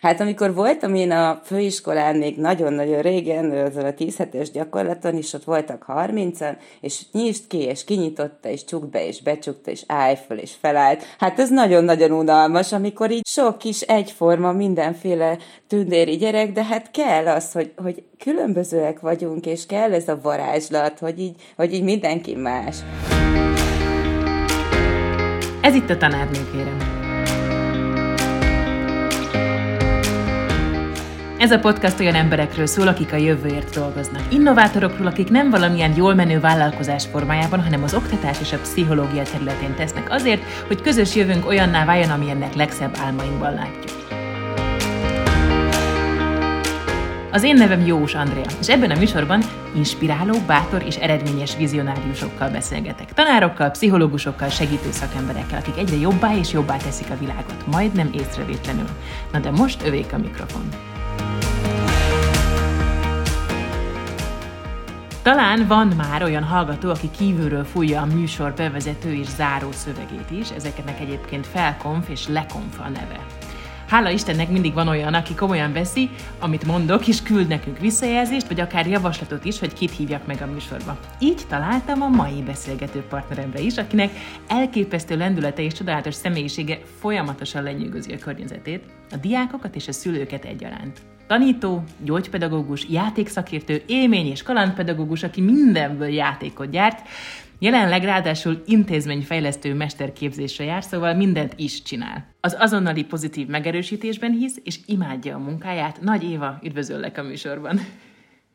Hát amikor voltam én a főiskolán még nagyon-nagyon régen, azon a 10 hetes gyakorlaton is, ott voltak 30-an, és nyisd ki, és kinyitotta, és csukd be, és becsukta, és állj föl, és felállt. Hát ez nagyon-nagyon unalmas, amikor így sok kis egyforma mindenféle tündéri gyerek, de hát kell az, hogy, hogy különbözőek vagyunk, és kell ez a varázslat, hogy így, hogy így mindenki más. Ez itt a tanárnő, kérem. Ez a podcast olyan emberekről szól, akik a jövőért dolgoznak. Innovátorokról, akik nem valamilyen jól menő vállalkozás formájában, hanem az oktatás és a pszichológia területén tesznek azért, hogy közös jövőnk olyanná váljon, amilyennek legszebb álmainkban látjuk. Az én nevem Jós Andrea, és ebben a műsorban inspiráló, bátor és eredményes vizionáriusokkal beszélgetek. Tanárokkal, pszichológusokkal, segítő szakemberekkel, akik egyre jobbá és jobbá teszik a világot, majdnem észrevétlenül. Na de most övék a mikrofon. Talán van már olyan hallgató, aki kívülről fújja a műsor bevezető és záró szövegét is, ezeknek egyébként felkonf és lekonf a neve. Hála Istennek mindig van olyan, aki komolyan veszi, amit mondok, és küld nekünk visszajelzést, vagy akár javaslatot is, hogy kit hívjak meg a műsorba. Így találtam a mai beszélgető partneremre is, akinek elképesztő lendülete és csodálatos személyisége folyamatosan lenyűgözi a környezetét, a diákokat és a szülőket egyaránt. Tanító, gyógypedagógus, játékszakértő, élmény és kalandpedagógus, aki mindenből játékot gyárt, Jelenleg ráadásul intézményfejlesztő mesterképzésre jár, szóval mindent is csinál. Az azonnali pozitív megerősítésben hisz, és imádja a munkáját. Nagy Éva, üdvözöllek a műsorban.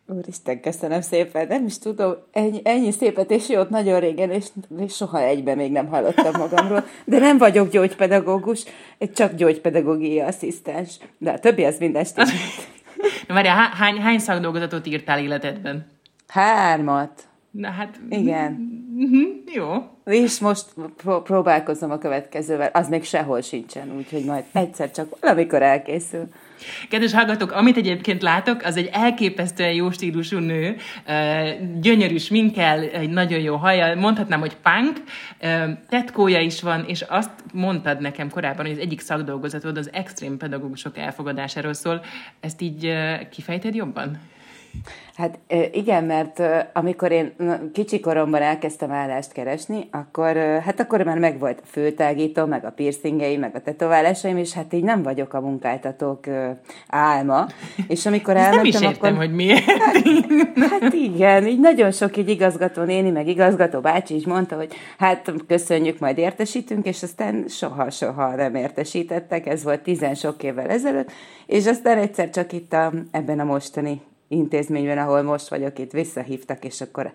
Úristen, köszönöm szépen. Nem is tudom, ennyi, ennyi szépet és jót nagyon régen, és, és soha egyben még nem hallottam magamról. De nem vagyok gyógypedagógus, csak gyógypedagógiai asszisztens. De a többi az minden Na várjál, hány, hány szakdolgozatot írtál életedben? Hármat. Na hát... Igen. Mm-hmm, jó. És most pró- próbálkozom a következővel. Az még sehol sincsen, úgyhogy majd egyszer csak valamikor elkészül. Kedves hallgatók, amit egyébként látok, az egy elképesztően jó stílusú nő, gyönyörű sminkel, egy nagyon jó haja, mondhatnám, hogy punk, tetkója is van, és azt mondtad nekem korábban, hogy az egyik szakdolgozatod az extrém pedagógusok elfogadásáról szól. Ezt így kifejted jobban? Hát igen, mert amikor én kicsi koromban elkezdtem állást keresni, akkor, hát akkor már megvolt a főtágító, meg a piercingeim, meg a tetoválásaim, és hát így nem vagyok a munkáltatók álma. És amikor elmentem, nem is értem, akkor... hogy miért. Hát, hát igen, így nagyon sok így igazgató néni, meg igazgató bácsi is mondta, hogy hát köszönjük, majd értesítünk, és aztán soha-soha nem értesítettek, ez volt tizen sok évvel ezelőtt, és aztán egyszer csak itt a, ebben a mostani intézményben, ahol most vagyok, itt visszahívtak, és akkor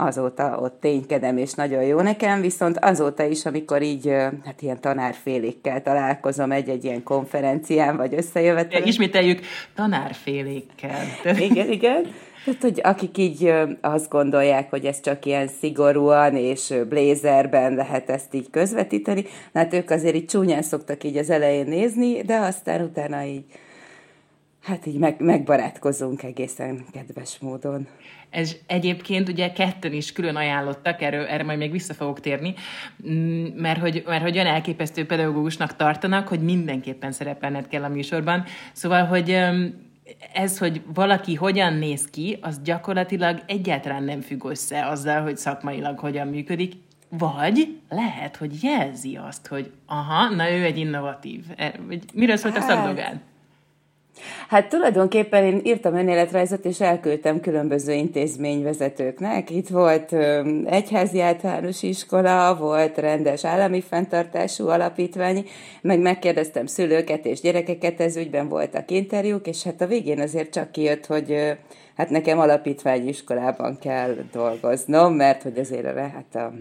azóta ott ténykedem, és nagyon jó nekem, viszont azóta is, amikor így, hát ilyen tanárfélékkel találkozom egy-egy ilyen konferencián, vagy összejövetelen. Ismételjük, tanárfélékkel. Igen, igen. Tehát, hogy akik így azt gondolják, hogy ez csak ilyen szigorúan és blézerben lehet ezt így közvetíteni, hát ők azért így csúnyán szoktak így az elején nézni, de aztán utána így Hát így meg, megbarátkozunk egészen kedves módon. Ez egyébként ugye ketten is külön ajánlottak, erről, erre majd még vissza fogok térni, mm, mert hogy, mert hogy olyan elképesztő pedagógusnak tartanak, hogy mindenképpen szerepelned kell a műsorban. Szóval, hogy ez, hogy valaki hogyan néz ki, az gyakorlatilag egyáltalán nem függ össze azzal, hogy szakmailag hogyan működik, vagy lehet, hogy jelzi azt, hogy aha, na ő egy innovatív. E, miről szólt a szakdolgád? Hát tulajdonképpen én írtam önéletrajzot, és elküldtem különböző intézményvezetőknek. Itt volt egyházi általános iskola, volt rendes állami fenntartású alapítvány, meg megkérdeztem szülőket és gyerekeket, ez ügyben voltak interjúk, és hát a végén azért csak kijött, hogy hát nekem alapítványi iskolában kell dolgoznom, mert hogy azért hát a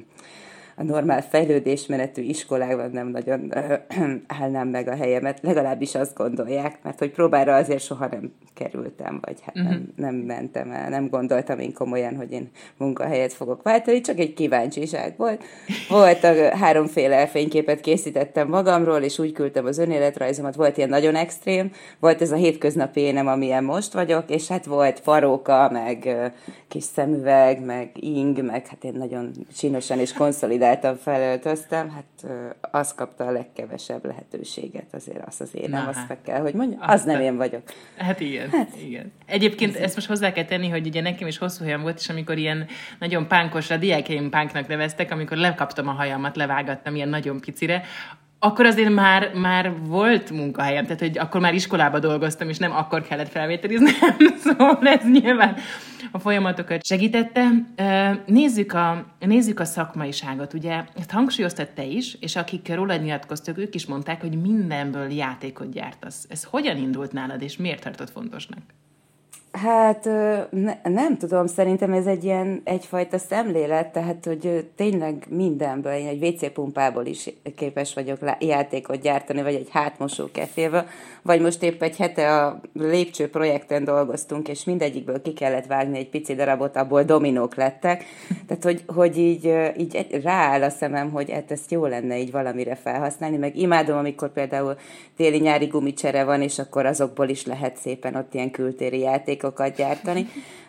a normál fejlődésmenetű iskolákban nem nagyon állnám meg a helyemet, legalábbis azt gondolják, mert hogy próbára azért soha nem kerültem, vagy hát uh-huh. nem, mhm. nem mentem el, nem gondoltam én komolyan, hogy én munkahelyet fogok váltani, csak egy kíváncsiság volt. Volt a háromféle fényképet készítettem magamról, és úgy küldtem az önéletrajzomat, volt ilyen nagyon extrém, volt ez a hétköznapi énem, amilyen most vagyok, és hát volt faróka, meg kis szemüveg, meg ing, meg hát én nagyon csinosan és konszolidált próbáltam, felöltöztem, hát az kapta a legkevesebb lehetőséget, azért az az én, nem azt hát. kell, hogy mondjam, az nem én vagyok. Hát igen, hát, igen. Egyébként ezt most hozzá kell tenni, hogy ugye nekem is hosszú hajam volt, és amikor ilyen nagyon pánkosra, diákjaim pánknak neveztek, amikor lekaptam a hajamat, levágattam ilyen nagyon picire, akkor azért már, már volt munkahelyem, tehát hogy akkor már iskolába dolgoztam, és nem akkor kellett felvételiznem, szóval ez nyilván a folyamatokat segítette. Nézzük a, nézzük a szakmaiságot, ugye ezt hangsúlyoztad te is, és akik rólad nyilatkoztak, ők is mondták, hogy mindenből játékot gyártasz. Ez hogyan indult nálad, és miért tartott fontosnak? Hát ne, nem tudom, szerintem ez egy ilyen egyfajta szemlélet, tehát hogy tényleg mindenből, én egy WC pumpából is képes vagyok játékot gyártani, vagy egy hátmosó kefélből, vagy most épp egy hete a lépcső projekten dolgoztunk, és mindegyikből ki kellett vágni egy pici darabot, abból dominók lettek, tehát hogy, hogy így, így rááll a szemem, hogy hát ezt jó lenne így valamire felhasználni, meg imádom, amikor például téli-nyári gumicsere van, és akkor azokból is lehet szépen ott ilyen kültéri játék játékokat gyártani.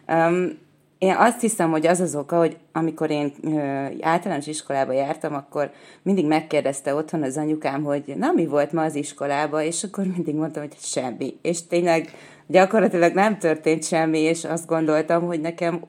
Um, én azt hiszem, hogy az az oka, hogy amikor én ö, általános iskolába jártam, akkor mindig megkérdezte otthon az anyukám, hogy na, mi volt ma az iskolába, és akkor mindig mondtam, hogy semmi. És tényleg gyakorlatilag nem történt semmi, és azt gondoltam, hogy nekem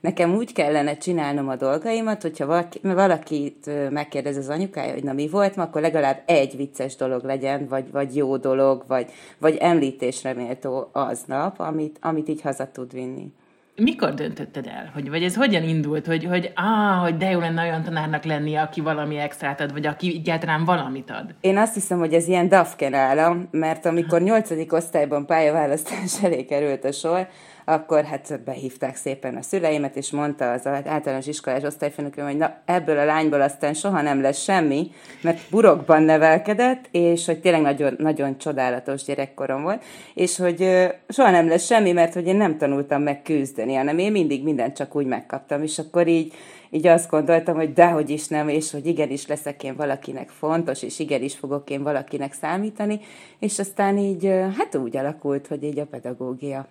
nekem úgy kellene csinálnom a dolgaimat, hogyha valaki, valakit megkérdez az anyukája, hogy na mi volt akkor legalább egy vicces dolog legyen, vagy, vagy jó dolog, vagy, vagy említésre méltó aznap, amit, amit így haza tud vinni. Mikor döntötted el? Hogy, vagy ez hogyan indult, hogy, hogy, á, hogy de jó lenne olyan tanárnak lenni, aki valami extrát ad, vagy aki egyáltalán valamit ad? Én azt hiszem, hogy ez ilyen dafken állam, mert amikor nyolcadik osztályban pályaválasztás elé került a sor, akkor hát behívták szépen a szüleimet, és mondta az általános iskolás osztályfőnököm, hogy na, ebből a lányból aztán soha nem lesz semmi, mert burokban nevelkedett, és hogy tényleg nagyon, nagyon csodálatos gyerekkorom volt, és hogy soha nem lesz semmi, mert hogy én nem tanultam meg küzdeni, hanem én mindig mindent csak úgy megkaptam, és akkor így, így azt gondoltam, hogy dehogy is nem, és hogy igenis leszek én valakinek fontos, és igenis fogok én valakinek számítani, és aztán így, hát úgy alakult, hogy így a pedagógia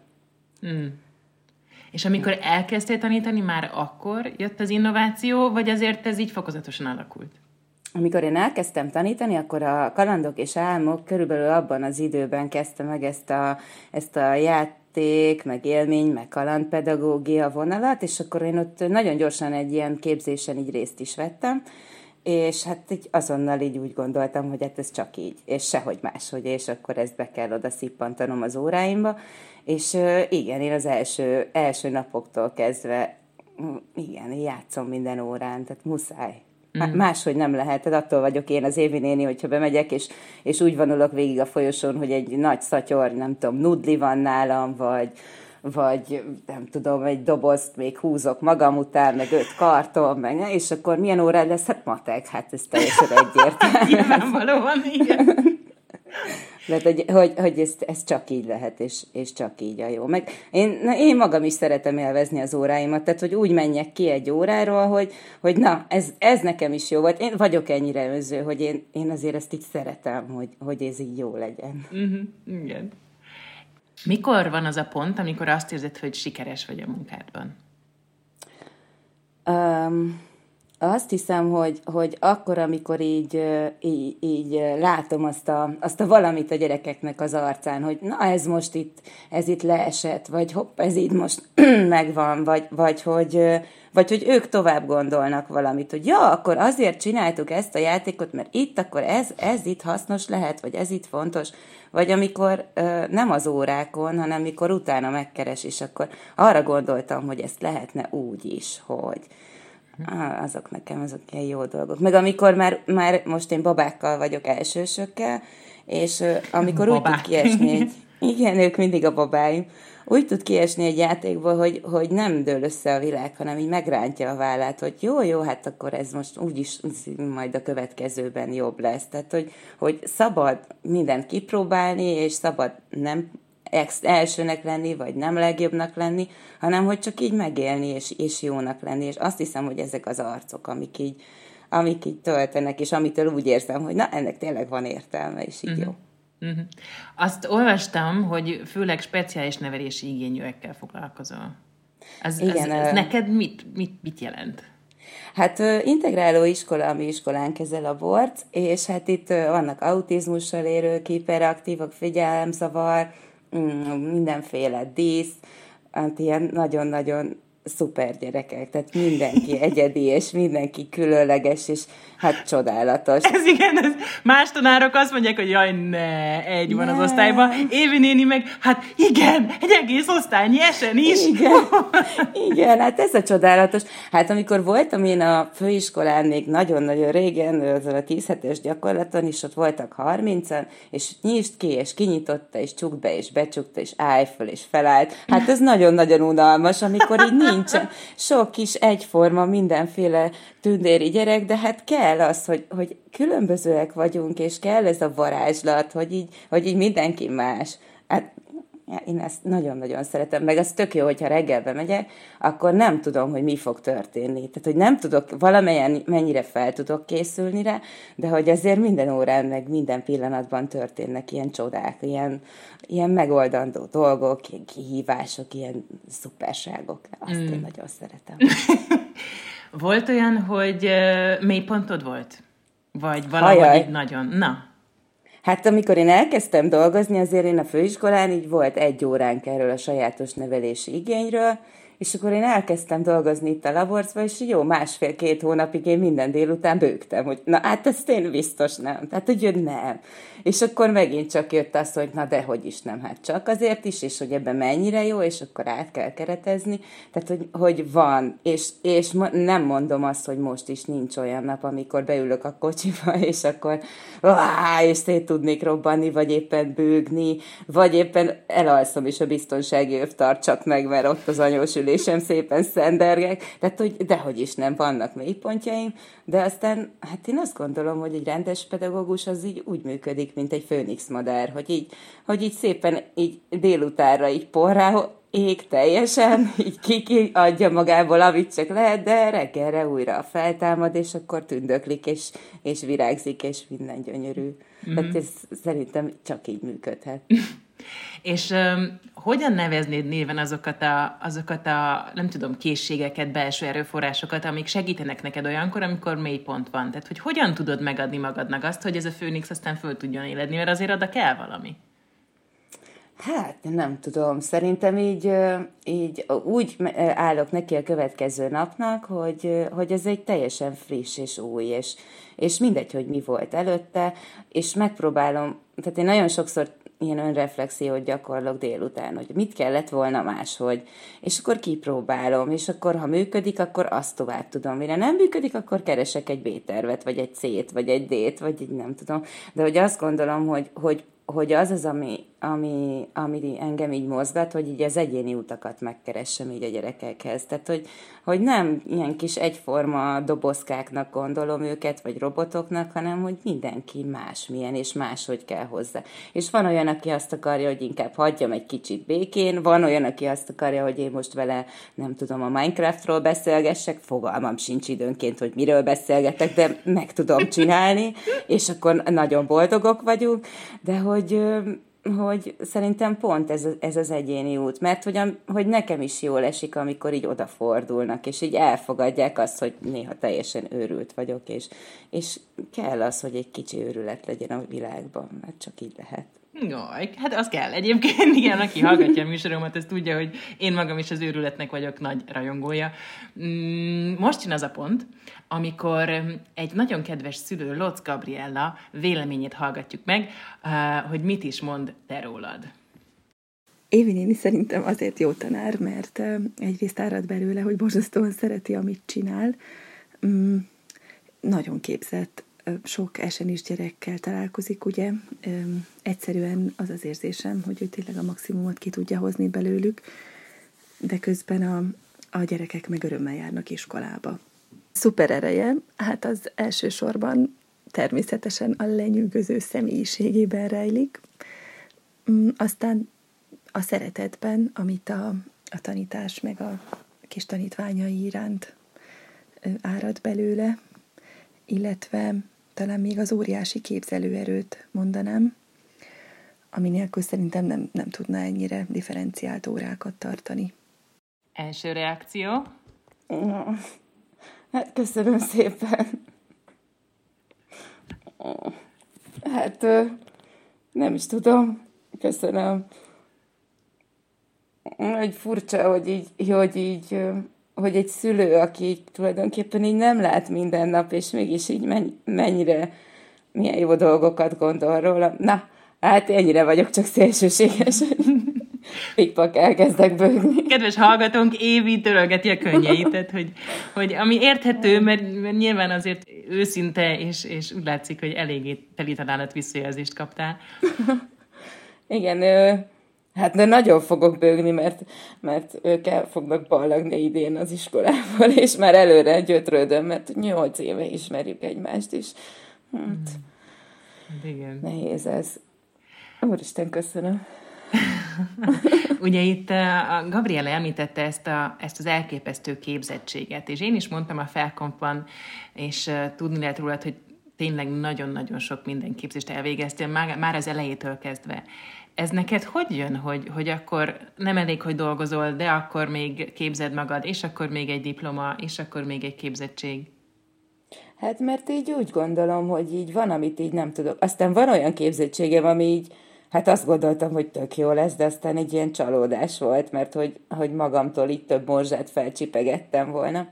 Mm. És amikor elkezdtél tanítani, már akkor jött az innováció, vagy azért ez így fokozatosan alakult? Amikor én elkezdtem tanítani, akkor a kalandok és álmok körülbelül abban az időben kezdte meg ezt a, ezt a játék, meg élmény, meg kalandpedagógia vonalat, és akkor én ott nagyon gyorsan egy ilyen képzésen így részt is vettem, és hát így azonnal így úgy gondoltam, hogy hát ez csak így, és sehogy máshogy, és akkor ezt be kell oda szippantanom az óráimba, és igen, én az első, első napoktól kezdve, igen, játszom minden órán, tehát muszáj. Mm. Máshogy nem lehet, tehát attól vagyok én az Évi néni, hogyha bemegyek, és, és úgy vonulok végig a folyosón, hogy egy nagy szatyor, nem tudom, nudli van nálam, vagy, vagy nem tudom, egy dobozt még húzok magam után, meg öt karton, meg, és akkor milyen órád lesz? Hát matek, hát ez teljesen egyértelmű. Nyilvánvalóan, igen. Mert hogy, hogy, hogy ez, ez csak így lehet, és, és csak így a jó. Meg én, na, én magam is szeretem élvezni az óráimat, tehát hogy úgy menjek ki egy óráról, hogy, hogy na, ez, ez nekem is jó volt. Én vagyok ennyire önző, hogy én, én azért ezt így szeretem, hogy, hogy ez így jó legyen. Uh-huh, igen. Mikor van az a pont, amikor azt érzed, hogy sikeres vagy a munkádban? Um, azt hiszem, hogy, hogy akkor, amikor így, így, így látom azt a, azt a valamit a gyerekeknek az arcán, hogy na ez most itt, ez itt leesett, vagy hopp, ez itt most megvan, vagy, vagy, hogy, vagy hogy ők tovább gondolnak valamit, hogy ja, akkor azért csináltuk ezt a játékot, mert itt akkor ez, ez itt hasznos lehet, vagy ez itt fontos, vagy amikor nem az órákon, hanem amikor utána megkeres, és akkor arra gondoltam, hogy ezt lehetne úgy is, hogy Ah, azok nekem, azok ilyen jó dolgok. Meg amikor már, már most én babákkal vagyok elsősökkel, és amikor Babák. úgy tud kiesni egy... Igen, ők mindig a babáim. Úgy tud kiesni egy játékból, hogy, hogy nem dől össze a világ, hanem így megrántja a vállát, hogy jó, jó, hát akkor ez most úgyis majd a következőben jobb lesz. Tehát, hogy, hogy szabad mindent kipróbálni, és szabad nem elsőnek lenni, vagy nem legjobbnak lenni, hanem hogy csak így megélni, és, és jónak lenni. És azt hiszem, hogy ezek az arcok, amik így, amik így töltenek, és amitől úgy érzem, hogy na, ennek tényleg van értelme, és így uh-huh. jó. Uh-huh. Azt olvastam, hogy főleg speciális nevelési igényűekkel foglalkozol. Ez, Igen, ez, ez neked mit, mit, mit jelent? Hát integráló iskola, ami iskolán kezel a bort, és hát itt vannak autizmussal érők, hiperaktívak, figyelemzavar, mindenféle dísz, hát ilyen nagyon-nagyon szuper gyerekek, tehát mindenki egyedi, és mindenki különleges, és hát csodálatos. Ez igen, ez más tanárok azt mondják, hogy jaj, ne, egy van ne. az osztályban. Évi néni meg, hát igen, egy egész osztály nyesen is. Igen, igen, hát ez a csodálatos. Hát amikor voltam én a főiskolán még nagyon-nagyon régen, azon a 10 hetes gyakorlaton, és ott voltak 30-an, és nyisd ki, és kinyitotta, és csukd be, és becsukta, és állj föl, és felállt. Hát ez nagyon-nagyon unalmas, amikor így nincsen sok kis egyforma, mindenféle tündéri gyerek, de hát kell az, hogy, hogy különbözőek vagyunk, és kell ez a varázslat, hogy így, hogy így mindenki más. Hát én ezt nagyon-nagyon szeretem, meg az tök jó, hogyha reggelbe megyek, akkor nem tudom, hogy mi fog történni. Tehát, hogy nem tudok, valamelyen mennyire fel tudok készülni rá, de hogy azért minden órán, meg minden pillanatban történnek ilyen csodák, ilyen, ilyen megoldandó dolgok, ilyen kihívások, ilyen szuperságok. Azt mm. én nagyon szeretem. volt olyan, hogy mélypontod volt? Vagy valahogy Ajaj. nagyon? Na, Hát amikor én elkezdtem dolgozni, azért én a főiskolán így volt egy óránk erről a sajátos nevelési igényről, és akkor én elkezdtem dolgozni itt a laborcba, és jó, másfél-két hónapig én minden délután bőgtem, hogy na hát ezt én biztos nem. Tehát, hogy nem. És akkor megint csak jött az, hogy na de hogy is nem, hát csak azért is, és hogy ebben mennyire jó, és akkor át kell keretezni. Tehát, hogy, hogy van, és, és nem mondom azt, hogy most is nincs olyan nap, amikor beülök a kocsiba, és akkor áh, és szét tudnék robbanni, vagy éppen bőgni, vagy éppen elalszom, és a biztonsági öv tartsak meg, mert ott az anyós ülésem szépen szendergek. Tehát, hogy dehogy is nem, vannak mélypontjaim, de aztán, hát én azt gondolom, hogy egy rendes pedagógus az így úgy működik, mint egy főnix madár, hogy így, hogy így szépen így délutára így porrá ég teljesen, így kiki adja magából, amit csak lehet, de reggelre újra feltámad, és akkor tündöklik, és, és virágzik, és minden gyönyörű. Mm-hmm. Tehát ez szerintem csak így működhet. És um, hogyan neveznéd néven azokat a, azokat a, nem tudom, készségeket, belső erőforrásokat, amik segítenek neked olyankor, amikor mélypont van? Tehát, hogy hogyan tudod megadni magadnak azt, hogy ez a főnix aztán föl tudjon éledni, mert azért oda kell valami. Hát, nem tudom. Szerintem így, így úgy állok neki a következő napnak, hogy, hogy ez egy teljesen friss és új, és, és mindegy, hogy mi volt előtte, és megpróbálom, tehát én nagyon sokszor ilyen önreflexiót gyakorlok délután, hogy mit kellett volna máshogy, és akkor kipróbálom, és akkor ha működik, akkor azt tovább tudom. Mire nem működik, akkor keresek egy B-tervet, vagy egy C-t, vagy egy D-t, vagy egy nem tudom. De hogy azt gondolom, hogy, hogy, hogy az az, ami, ami, ami engem így mozgat, hogy így az egyéni utakat megkeressem így a gyerekekhez. Tehát, hogy, hogy nem ilyen kis egyforma dobozkáknak gondolom őket, vagy robotoknak, hanem hogy mindenki másmilyen, és máshogy kell hozzá. És van olyan, aki azt akarja, hogy inkább hagyjam egy kicsit békén, van olyan, aki azt akarja, hogy én most vele, nem tudom, a Minecraftról beszélgessek, fogalmam sincs időnként, hogy miről beszélgetek, de meg tudom csinálni, és akkor nagyon boldogok vagyunk, de hogy hogy szerintem pont ez, ez az egyéni út, mert hogy, hogy nekem is jól esik, amikor így odafordulnak, és így elfogadják azt, hogy néha teljesen őrült vagyok, és, és kell az, hogy egy kicsi őrület legyen a világban, mert csak így lehet. Jaj, hát az kell egyébként, igen, aki hallgatja a műsoromat, ez tudja, hogy én magam is az őrületnek vagyok nagy rajongója. Mm, most jön az a pont, amikor egy nagyon kedves szülő, Lotz Gabriella véleményét hallgatjuk meg, uh, hogy mit is mond te rólad. Évi néni szerintem azért jó tanár, mert egyrészt árad belőle, hogy borzasztóan szereti, amit csinál. Mm, nagyon képzett, sok esenis gyerekkel találkozik, ugye. Egyszerűen az az érzésem, hogy ő tényleg a maximumot ki tudja hozni belőlük, de közben a, a gyerekek meg örömmel járnak iskolába. Szuper ereje, hát az elsősorban természetesen a lenyűgöző személyiségében rejlik, mm, aztán a szeretetben, amit a, a tanítás meg a kis tanítványai iránt árad belőle, illetve talán még az óriási képzelőerőt mondanám, ami nélkül szerintem nem, nem tudna ennyire differenciált órákat tartani. Első reakció? Hát köszönöm szépen. Hát nem is tudom. Köszönöm. Egy furcsa, hogy így, hogy így, hogy egy szülő, aki így tulajdonképpen így nem lát minden nap, és mégis így mennyire, milyen jó dolgokat gondol róla. Na, hát ennyire vagyok csak szélsőséges. pikpak elkezdek bőgni. Kedves hallgatónk, Évi törölgeti a könnyeit, tehát, hogy, hogy ami érthető, mert, mert nyilván azért őszinte, és, és úgy látszik, hogy eléggé teli találat visszajelzést kaptál. Igen, hát de nagyon fogok bőgni, mert, mert ők el fognak ballagni idén az iskolából, és már előre gyötrődöm, mert nyolc éve ismerjük egymást is. Hát, hmm. Igen. Nehéz ez. Úristen, köszönöm. Ugye itt eh, a Gabriela említette ezt, a, ezt az elképesztő képzettséget, és én is mondtam a felkompban, és uh, tudni lehet róla, hogy tényleg nagyon-nagyon sok minden képzést elvégeztél, már, már az elejétől kezdve. Ez neked hogy jön, hogy, hogy akkor nem elég, hogy dolgozol, de akkor még képzed magad, és akkor még egy diploma, és akkor még egy képzettség? Hát mert így úgy gondolom, hogy így van, amit így nem tudok. Aztán van olyan képzettségem, ami így Hát azt gondoltam, hogy tök jó lesz, de aztán egy ilyen csalódás volt, mert hogy, hogy magamtól itt több morzsát felcsipegettem volna.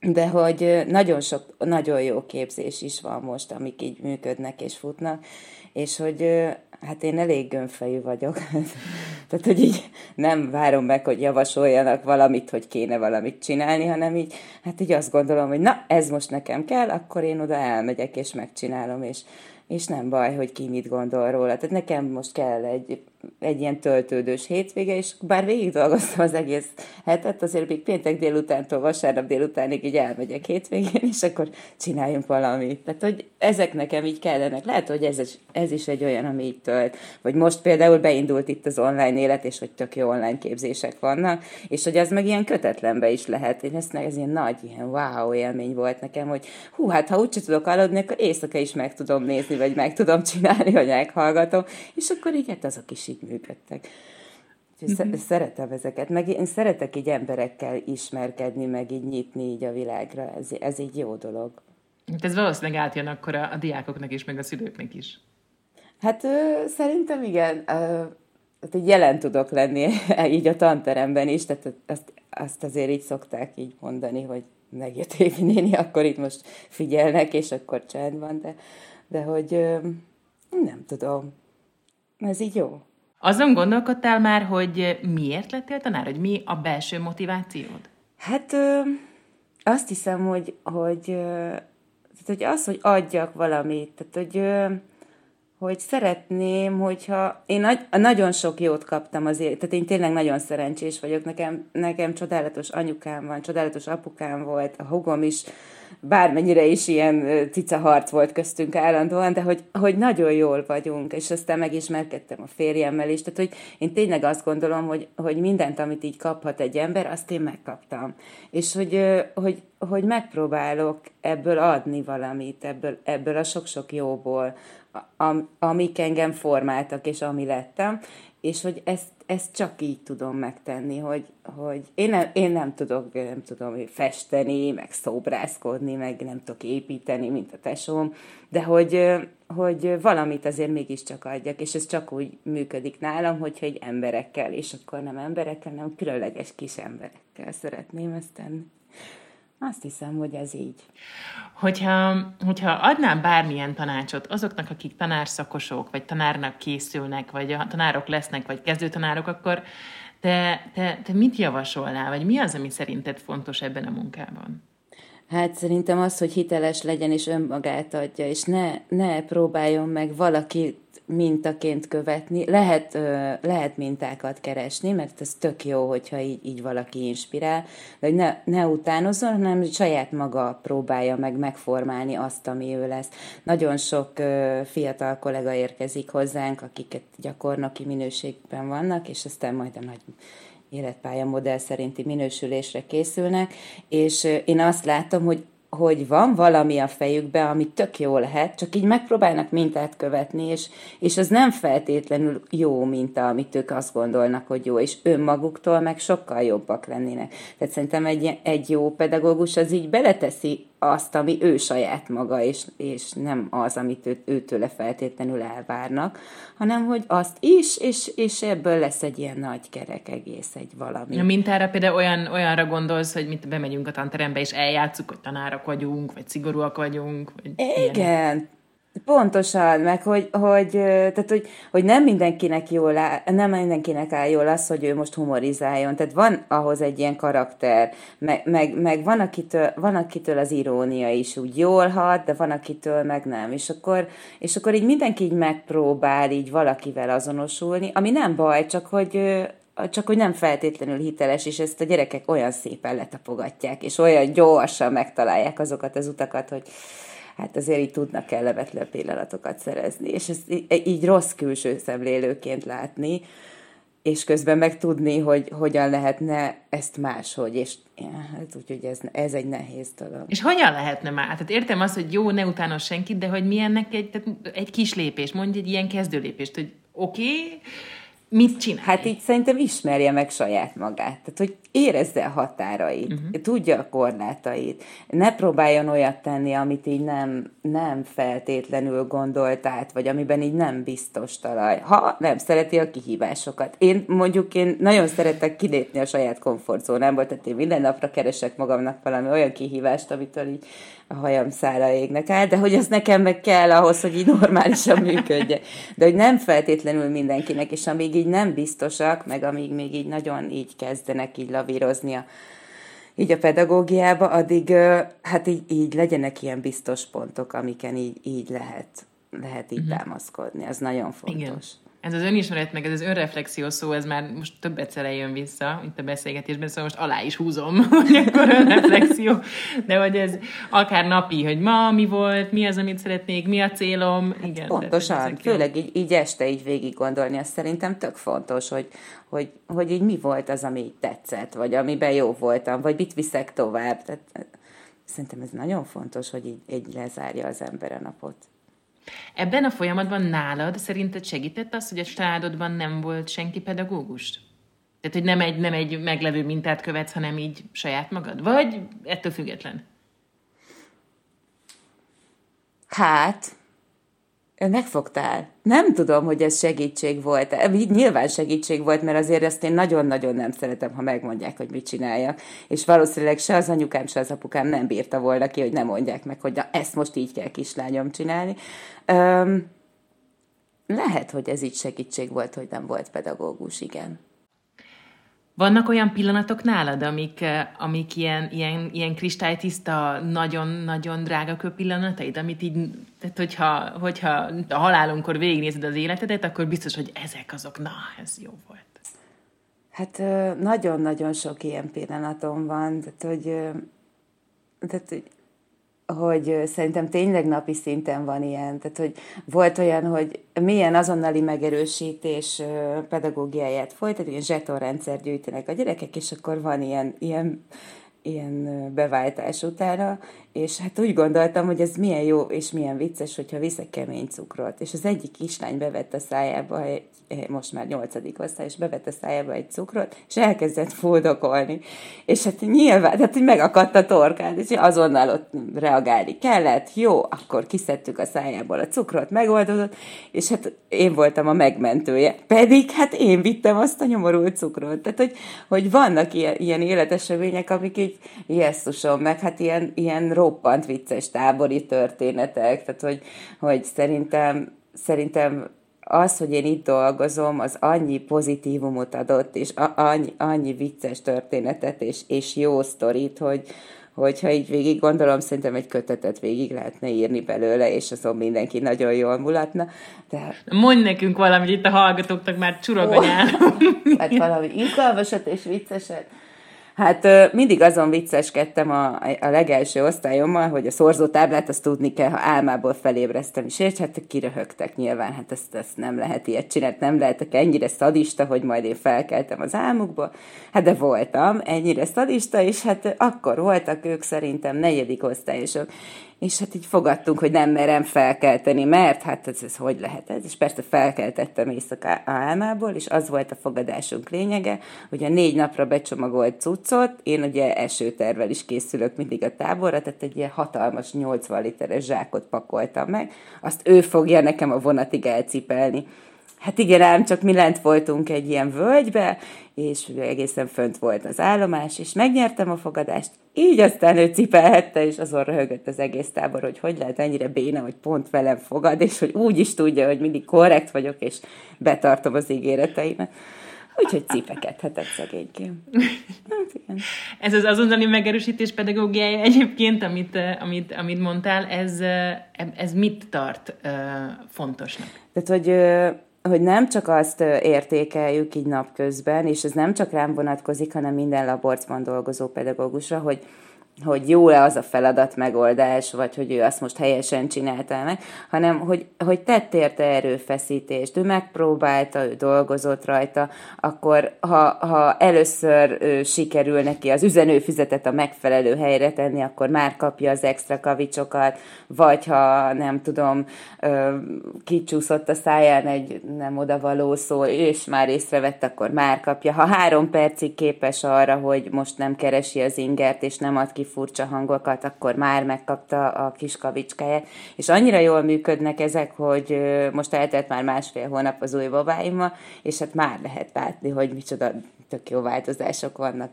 De hogy nagyon sok, nagyon jó képzés is van most, amik így működnek és futnak, és hogy hát én elég gönfejű vagyok. Tehát, hogy így nem várom meg, hogy javasoljanak valamit, hogy kéne valamit csinálni, hanem így, hát így azt gondolom, hogy na, ez most nekem kell, akkor én oda elmegyek és megcsinálom, és, és nem baj, hogy ki mit gondol róla. Tehát nekem most kell egy, egy ilyen töltődős hétvége, és bár végig dolgoztam az egész hetet, azért még péntek délutántól vasárnap délutánig így elmegyek hétvégén, és akkor csináljunk valamit. Tehát, hogy ezek nekem így kellenek. Lehet, hogy ez, ez is egy olyan, ami így tölt. Vagy most például beindult itt az online élet, és hogy tök jó online képzések vannak, és hogy az meg ilyen kötetlenbe is lehet. Én ezt ez ilyen nagy, ilyen wow élmény volt nekem, hogy hú, hát ha úgyse tudok aludni, akkor éjszaka is meg tudom nézni, vagy meg tudom csinálni, vagy meghallgatom, és akkor így hát azok is így működtek. Úgyhogy uh-huh. szeretem ezeket, meg én szeretek így emberekkel ismerkedni, meg így nyitni így a világra, ez, ez így jó dolog. Hát ez valószínűleg átjön akkor a, a diákoknak is, meg a szülőknek is. Hát ö, szerintem igen, ö, hát így jelen tudok lenni így a tanteremben is, tehát azt, azt azért így szokták így mondani, hogy megjött Évi néni, akkor itt most figyelnek, és akkor csend van, de, de hogy ö, nem tudom, ez így jó. Azon gondolkodtál már, hogy miért lettél tanár, hogy mi a belső motivációd? Hát ö, azt hiszem, hogy, hogy, ö, tehát, hogy az, hogy adjak valamit, tehát hogy, ö, hogy szeretném, hogyha én nagy, nagyon sok jót kaptam azért, tehát én tényleg nagyon szerencsés vagyok, nekem, nekem csodálatos anyukám van, csodálatos apukám volt, a hugom is, bármennyire is ilyen cica harc volt köztünk állandóan, de hogy, hogy nagyon jól vagyunk, és aztán megismerkedtem a férjemmel is, tehát hogy én tényleg azt gondolom, hogy, hogy mindent, amit így kaphat egy ember, azt én megkaptam. És hogy, hogy, hogy megpróbálok ebből adni valamit, ebből, ebből a sok-sok jóból, am, amik engem formáltak, és ami lettem, és hogy ezt, ezt csak így tudom megtenni, hogy, hogy én, nem, én nem tudok, nem tudom festeni, meg szobrászkodni, meg nem tudok építeni, mint a tesóm, de hogy, hogy valamit azért mégiscsak adjak, és ez csak úgy működik nálam, hogyha egy emberekkel, és akkor nem emberekkel, hanem különleges kis emberekkel szeretném ezt tenni. Azt hiszem, hogy ez így. Hogyha, hogyha adnám bármilyen tanácsot azoknak, akik tanárszakosok, vagy tanárnak készülnek, vagy a tanárok lesznek, vagy kezdőtanárok, akkor te, te, te mit javasolnál, vagy mi az, ami szerinted fontos ebben a munkában? Hát szerintem az, hogy hiteles legyen és önmagát adja, és ne, ne próbáljon meg valaki mintaként követni. Lehet, lehet mintákat keresni, mert ez tök jó, hogyha így, így valaki inspirál, de hogy ne, ne utánozzon, hanem saját maga próbálja meg megformálni azt, ami ő lesz. Nagyon sok fiatal kollega érkezik hozzánk, akiket gyakornoki minőségben vannak, és aztán majd a nagy életpálya modell szerinti minősülésre készülnek, és én azt látom, hogy hogy van valami a fejükbe, ami tök jó lehet, csak így megpróbálnak mintát követni, és, és az nem feltétlenül jó minta, amit ők azt gondolnak, hogy jó, és önmaguktól meg sokkal jobbak lennének. Tehát szerintem egy, egy jó pedagógus az így beleteszi azt, ami ő saját maga, és, és nem az, amit ő, őtőle feltétlenül elvárnak, hanem hogy azt is, és, és ebből lesz egy ilyen nagy kerek egész, egy valami. A mintára például olyan, olyanra gondolsz, hogy mit bemegyünk a tanterembe, és eljátszuk, hogy tanárok vagyunk, vagy szigorúak vagyunk. Vagy Igen, ilyenek. Pontosan, meg hogy, hogy, tehát, hogy, hogy nem mindenkinek jól áll, nem mindenkinek áll jól az, hogy ő most humorizáljon. Tehát van ahhoz egy ilyen karakter, meg, meg, meg van, akitől, van akitől az irónia is úgy jól hat, de van akitől meg nem. És akkor, és akkor így mindenki így megpróbál így valakivel azonosulni, ami nem baj, csak hogy, csak hogy nem feltétlenül hiteles, és ezt a gyerekek olyan szépen letapogatják, és olyan gyorsan megtalálják azokat az utakat, hogy hát azért így tudnak kellemetlen pillanatokat szerezni, és ezt így rossz külső szemlélőként látni, és közben meg tudni, hogy hogyan lehetne ezt máshogy, és ja, hát úgyhogy ez, ez egy nehéz dolog. És hogyan lehetne már? Tehát értem azt, hogy jó, ne utános senkit, de hogy milyennek egy, tehát egy kis lépés, mondj egy ilyen kezdőlépést, hogy oké, okay, mit csinál? Hát így szerintem ismerje meg saját magát. Tehát, hogy érezze a határait, uh-huh. tudja a korlátait. Ne próbáljon olyat tenni, amit így nem, nem feltétlenül gondolt át, vagy amiben így nem biztos talaj. Ha nem szereti a kihívásokat. Én mondjuk én nagyon szeretek kilépni a saját komfortzónámból, tehát én minden napra keresek magamnak valami olyan kihívást, amitől így a hajam szára égnek áll, de hogy ez nekem meg kell ahhoz, hogy így normálisan működje. De hogy nem feltétlenül mindenkinek, és amíg így nem biztosak, meg amíg még így nagyon így kezdenek így lavírozni a, így a pedagógiába, addig hát így, így legyenek ilyen biztos pontok, amiken így, így lehet, lehet így uh-huh. támaszkodni. Ez nagyon fontos. Igen ez az önismeret, meg ez az önreflexió szó, ez már most több egyszer jön vissza itt a beszélgetésben, szóval most alá is húzom, hogy akkor önreflexió, de hogy ez akár napi, hogy ma mi volt, mi az, amit szeretnék, mi a célom. Hát Igen, pontosan, főleg így, így este így végig gondolni, azt szerintem tök fontos, hogy, hogy, hogy így mi volt az, ami így tetszett, vagy amiben jó voltam, vagy mit viszek tovább. Tehát, szerintem ez nagyon fontos, hogy így, így lezárja az ember a napot. Ebben a folyamatban nálad szerinted segített az, hogy a családodban nem volt senki pedagógus? Tehát, hogy nem egy, nem egy meglevő mintát követsz, hanem így saját magad? Vagy ettől független? Hát, megfogtál. Nem tudom, hogy ez segítség volt. Nyilván segítség volt, mert azért ezt én nagyon-nagyon nem szeretem, ha megmondják, hogy mit csináljak. És valószínűleg se az anyukám, se az apukám nem bírta volna ki, hogy nem mondják meg, hogy na, ezt most így kell kislányom csinálni. Öm, lehet, hogy ez így segítség volt, hogy nem volt pedagógus, igen. Vannak olyan pillanatok nálad, amik, eh, amik ilyen, ilyen, ilyen kristálytiszta, nagyon-nagyon drága kő pillanataid, amit így, tehát hogyha, hogyha a halálunkkor végignézed az életedet, akkor biztos, hogy ezek azok, na, ez jó volt. Hát nagyon-nagyon sok ilyen pillanatom van, tehát hogy, tehát, hogy hogy szerintem tényleg napi szinten van ilyen. Tehát, hogy volt olyan, hogy milyen azonnali megerősítés pedagógiáját folytat, ilyen zsetonrendszer gyűjtenek a gyerekek, és akkor van ilyen, ilyen ilyen beváltás utána, és hát úgy gondoltam, hogy ez milyen jó és milyen vicces, hogyha viszek kemény cukrot. És az egyik kislány bevett a szájába egy most már nyolcadik osztály, és bevette szájába egy cukrot, és elkezdett fuldokolni. És hát nyilván, tehát hogy megakadt a torkát, és azonnal ott reagálni kellett, jó, akkor kiszedtük a szájából a cukrot, megoldódott, és hát én voltam a megmentője. Pedig hát én vittem azt a nyomorult cukrot. Tehát, hogy, hogy vannak ilyen, ilyen életesemények, amik így jesszusom, meg hát ilyen, ilyen roppant vicces tábori történetek, tehát hogy, hogy szerintem, szerintem az, hogy én itt dolgozom, az annyi pozitívumot adott, és annyi, annyi vicces történetet, és, és jó sztorit, hogy, hogyha így végig gondolom, szerintem egy kötetet végig lehetne írni belőle, és azon mindenki nagyon jól mulatna. De... Mondj nekünk valamit, itt a hallgatóknak már csurog oh, Hát valami izgalmasat és vicceset. Hát mindig azon vicceskedtem a, a legelső osztályommal, hogy a szorzótáblát azt tudni kell, ha álmából felébreztem és hát kiröhögtek nyilván, hát ezt, ezt nem lehet ilyet csinálni, nem lehetek ennyire szadista, hogy majd én felkeltem az álmukból. Hát de voltam ennyire szadista, és hát akkor voltak ők szerintem negyedik osztályosok, és hát így fogadtunk, hogy nem merem felkelteni, mert hát ez, ez hogy lehet ez? És persze felkeltettem éjszaka álmából, és az volt a fogadásunk lényege, hogy a négy napra becsomagolt cuccot, én ugye esőtervel is készülök mindig a táborra, tehát egy ilyen hatalmas 80 literes zsákot pakoltam meg, azt ő fogja nekem a vonatig elcipelni. Hát igen, ám csak mi lent voltunk egy ilyen völgybe, és egészen fönt volt az állomás, és megnyertem a fogadást, így aztán ő cipelhette, és azon röhögött az egész tábor, hogy hogy lehet ennyire béna, hogy pont velem fogad, és hogy úgy is tudja, hogy mindig korrekt vagyok, és betartom az ígéreteimet. Úgyhogy cipekedhetett szegénykém. Hát igen. Ez az azonnali megerősítés pedagógiája egyébként, amit, amit, amit mondtál, ez, ez mit tart uh, fontosnak? Tehát, hogy hogy nem csak azt értékeljük így napközben, és ez nem csak rám vonatkozik, hanem minden laborcban dolgozó pedagógusra, hogy hogy jó-e az a feladat megoldás, vagy hogy ő azt most helyesen csinálta meg, hanem hogy, hogy tett érte erőfeszítést, ő megpróbálta, ő dolgozott rajta, akkor ha, ha először ő, sikerül neki az üzenőfüzetet a megfelelő helyre tenni, akkor már kapja az extra kavicsokat, vagy ha nem tudom, kicsúszott a száján egy nem odavaló szó, és már észrevett, akkor már kapja. Ha három percig képes arra, hogy most nem keresi az ingert, és nem ad ki furcsa hangokat, akkor már megkapta a kis kavicskáját. És annyira jól működnek ezek, hogy most eltelt már másfél hónap az új babáimmal, és hát már lehet látni, hogy micsoda tök jó változások vannak.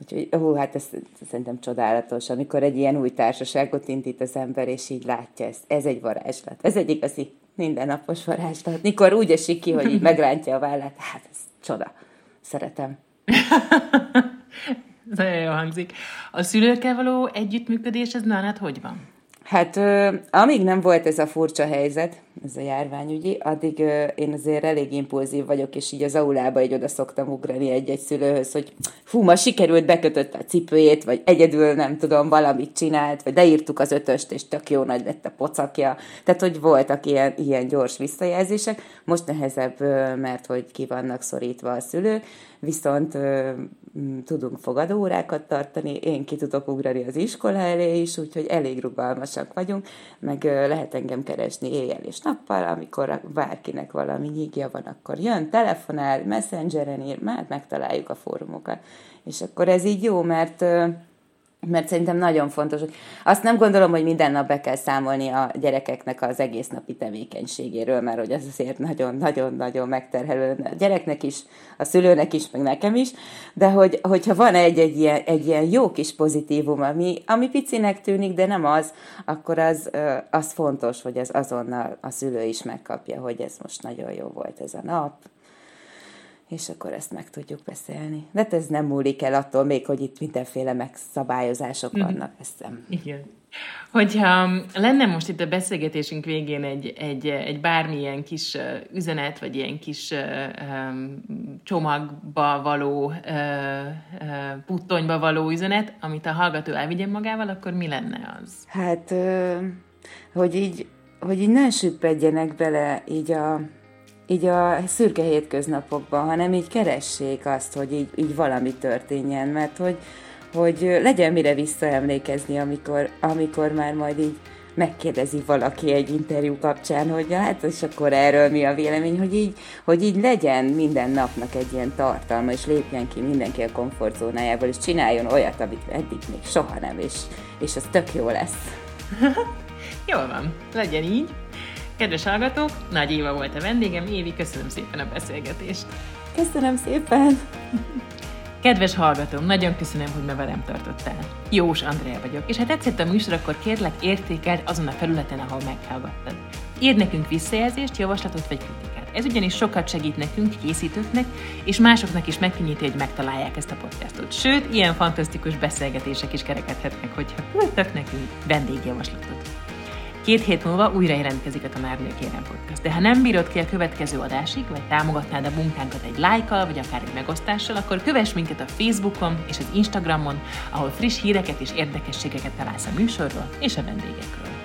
Úgyhogy, ó, hát ez, ez szerintem csodálatos, amikor egy ilyen új társaságot indít az ember, és így látja ezt. Ez egy varázslat. Ez egy igazi mindennapos varázslat. Mikor úgy esik ki, hogy így megrántja a vállát, hát ez csoda. Szeretem. Nagyon jó hangzik. A szülőkkel való együttműködés, ez nálad hogy van? Hát amíg nem volt ez a furcsa helyzet, ez a járványügyi, addig én azért elég impulzív vagyok, és így az aulába egy oda szoktam ugrani egy-egy szülőhöz, hogy fú, ma sikerült, bekötött a cipőjét, vagy egyedül nem tudom, valamit csinált, vagy leírtuk az ötöst, és tök jó nagy lett a pocakja. Tehát, hogy voltak ilyen, ilyen gyors visszajelzések. Most nehezebb, mert hogy ki vannak szorítva a szülők, viszont tudunk fogadóórákat tartani, én ki tudok ugrani az iskola elé is, úgyhogy elég rugalmasak vagyunk, meg lehet engem keresni éjjel és nappal, amikor bárkinek valami nyígja van, akkor jön, telefonál, messengeren ír, már megtaláljuk a fórumokat. És akkor ez így jó, mert mert szerintem nagyon fontos. Azt nem gondolom, hogy minden nap be kell számolni a gyerekeknek az egész napi tevékenységéről, mert hogy ez azért nagyon-nagyon-nagyon megterhelő a gyereknek is, a szülőnek is, meg nekem is, de hogy, hogyha van egy, egy, ilyen, egy ilyen jó kis pozitívum, ami, ami picinek tűnik, de nem az, akkor az, az fontos, hogy ez azonnal a szülő is megkapja, hogy ez most nagyon jó volt ez a nap, és akkor ezt meg tudjuk beszélni. De hát ez nem múlik el attól még, hogy itt mindenféle megszabályozások mhm. vannak, ezt nem. Igen. Hogyha lenne most itt a beszélgetésünk végén egy, egy, egy bármilyen kis üzenet, vagy ilyen kis um, csomagba való, uh, uh, puttonyba való üzenet, amit a hallgató elvigyen magával, akkor mi lenne az? Hát, hogy így, hogy így ne süppedjenek bele így a így a szürke hétköznapokban, hanem így keressék azt, hogy így, így valami történjen, mert hogy, hogy legyen mire visszaemlékezni, amikor, amikor már majd így megkérdezi valaki egy interjú kapcsán, hogy hát és akkor erről mi a vélemény, hogy így, hogy így legyen minden napnak egy ilyen tartalma, és lépjen ki mindenki a komfortzónájából, és csináljon olyat, amit eddig még soha nem, és, és az tök jó lesz. Jól van, legyen így. Kedves hallgatók, Nagy Éva volt a vendégem. Évi, köszönöm szépen a beszélgetést. Köszönöm szépen. Kedves hallgatóm, nagyon köszönöm, hogy ma velem tartottál. Jós Andrea vagyok, és ha tetszett a műsor, akkor kérlek értékeld azon a felületen, ahol meghallgattad. Írd nekünk visszajelzést, javaslatot vagy kritikát. Ez ugyanis sokat segít nekünk, készítőknek, és másoknak is megkönnyíti, hogy megtalálják ezt a podcastot. Sőt, ilyen fantasztikus beszélgetések is kerekedhetnek, hogyha küldtek nekünk vendégjavaslatot. Két hét múlva újra jelentkezik a Tanárnő Kérem Podcast. De ha nem bírod ki a következő adásig, vagy támogatnád a munkánkat egy lájkkal, vagy akár egy megosztással, akkor kövess minket a Facebookon és az Instagramon, ahol friss híreket és érdekességeket találsz a műsorról és a vendégekről.